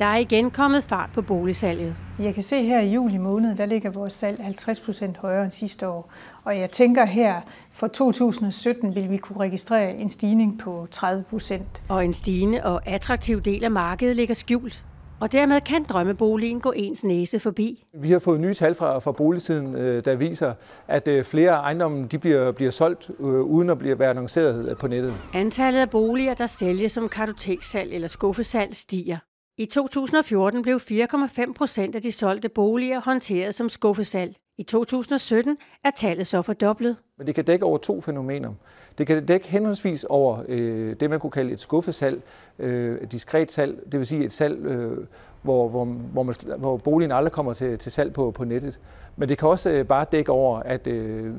Der er igen kommet fart på boligsalget. Jeg kan se her i juli måned, der ligger vores salg 50 procent højere end sidste år. Og jeg tænker her, for 2017 vil vi kunne registrere en stigning på 30 procent. Og en stigende og attraktiv del af markedet ligger skjult. Og dermed kan drømmeboligen gå ens næse forbi. Vi har fået nye tal fra, fra boligtiden, øh, der viser, at øh, flere ejendomme de bliver, bliver solgt øh, uden at blive være annonceret på nettet. Antallet af boliger, der sælges som kartoteksalg eller skuffesalg, stiger. I 2014 blev 4,5 procent af de solgte boliger håndteret som skuffesalg. I 2017 er tallet så fordoblet. Men det kan dække over to fænomener. Det kan dække henholdsvis over øh, det, man kunne kalde et skuffesalg, øh, et diskret salg, det vil sige et salg, øh, hvor, hvor, hvor, man, hvor boligen aldrig kommer til, til salg på, på nettet. Men det kan også øh, bare dække over, at øh,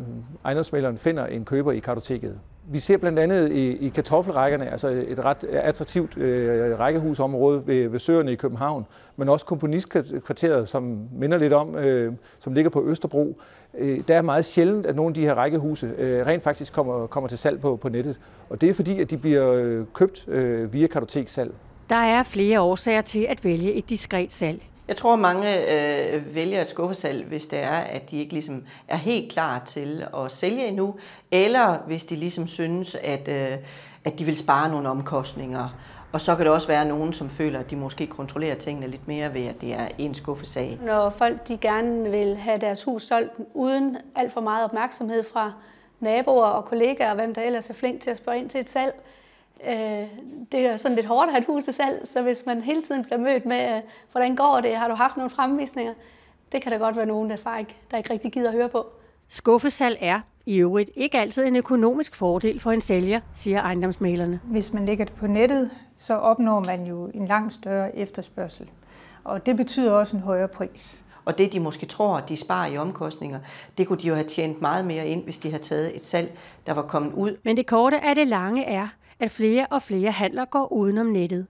ejendomsmælderen finder en køber i kartoteket. Vi ser blandt andet i, i kartoffelrækkerne, altså et ret attraktivt øh, rækkehusområde ved, ved Søerne i København, men også komponistkvarteret, som minder lidt om, øh, som ligger på Østerbro. Øh, der er meget sjældent, at nogle af de her rækkehuse øh, rent faktisk kommer, kommer til salg på, på nettet. Og det er fordi, at de bliver øh, købt øh, via kartoteksalg. Der er flere årsager til at vælge et diskret salg. Jeg tror, mange øh, vælger et skuffesalg, hvis det er, at de ikke ligesom er helt klar til at sælge endnu, eller hvis de ligesom synes, at, øh, at de vil spare nogle omkostninger. Og så kan det også være nogen, som føler, at de måske kontrollerer tingene lidt mere ved, at det er en skuffesag. Når folk de gerne vil have deres hus solgt uden alt for meget opmærksomhed fra naboer og kollegaer, og hvem der ellers er flink til at spørge ind til et salg, øh, det er sådan lidt hårdt at have et hus til salg, så hvis man hele tiden bliver mødt med, øh, hvordan går det, har du haft nogle fremvisninger, det kan der godt være nogen, der, far ikke, der ikke rigtig gider at høre på. Skuffesalg er i øvrigt ikke altid en økonomisk fordel for en sælger, siger ejendomsmalerne. Hvis man lægger det på nettet, så opnår man jo en langt større efterspørgsel. Og det betyder også en højere pris. Og det, de måske tror, de sparer i omkostninger, det kunne de jo have tjent meget mere ind, hvis de havde taget et salg, der var kommet ud. Men det korte af det lange er, at flere og flere handler går udenom nettet.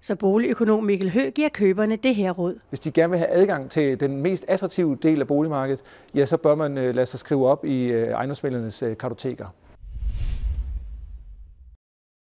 Så boligøkonom Mikkel Høgh giver køberne det her råd. Hvis de gerne vil have adgang til den mest attraktive del af boligmarkedet, ja, så bør man øh, lade sig skrive op i øh, ejendomsmældernes øh, kartoteker.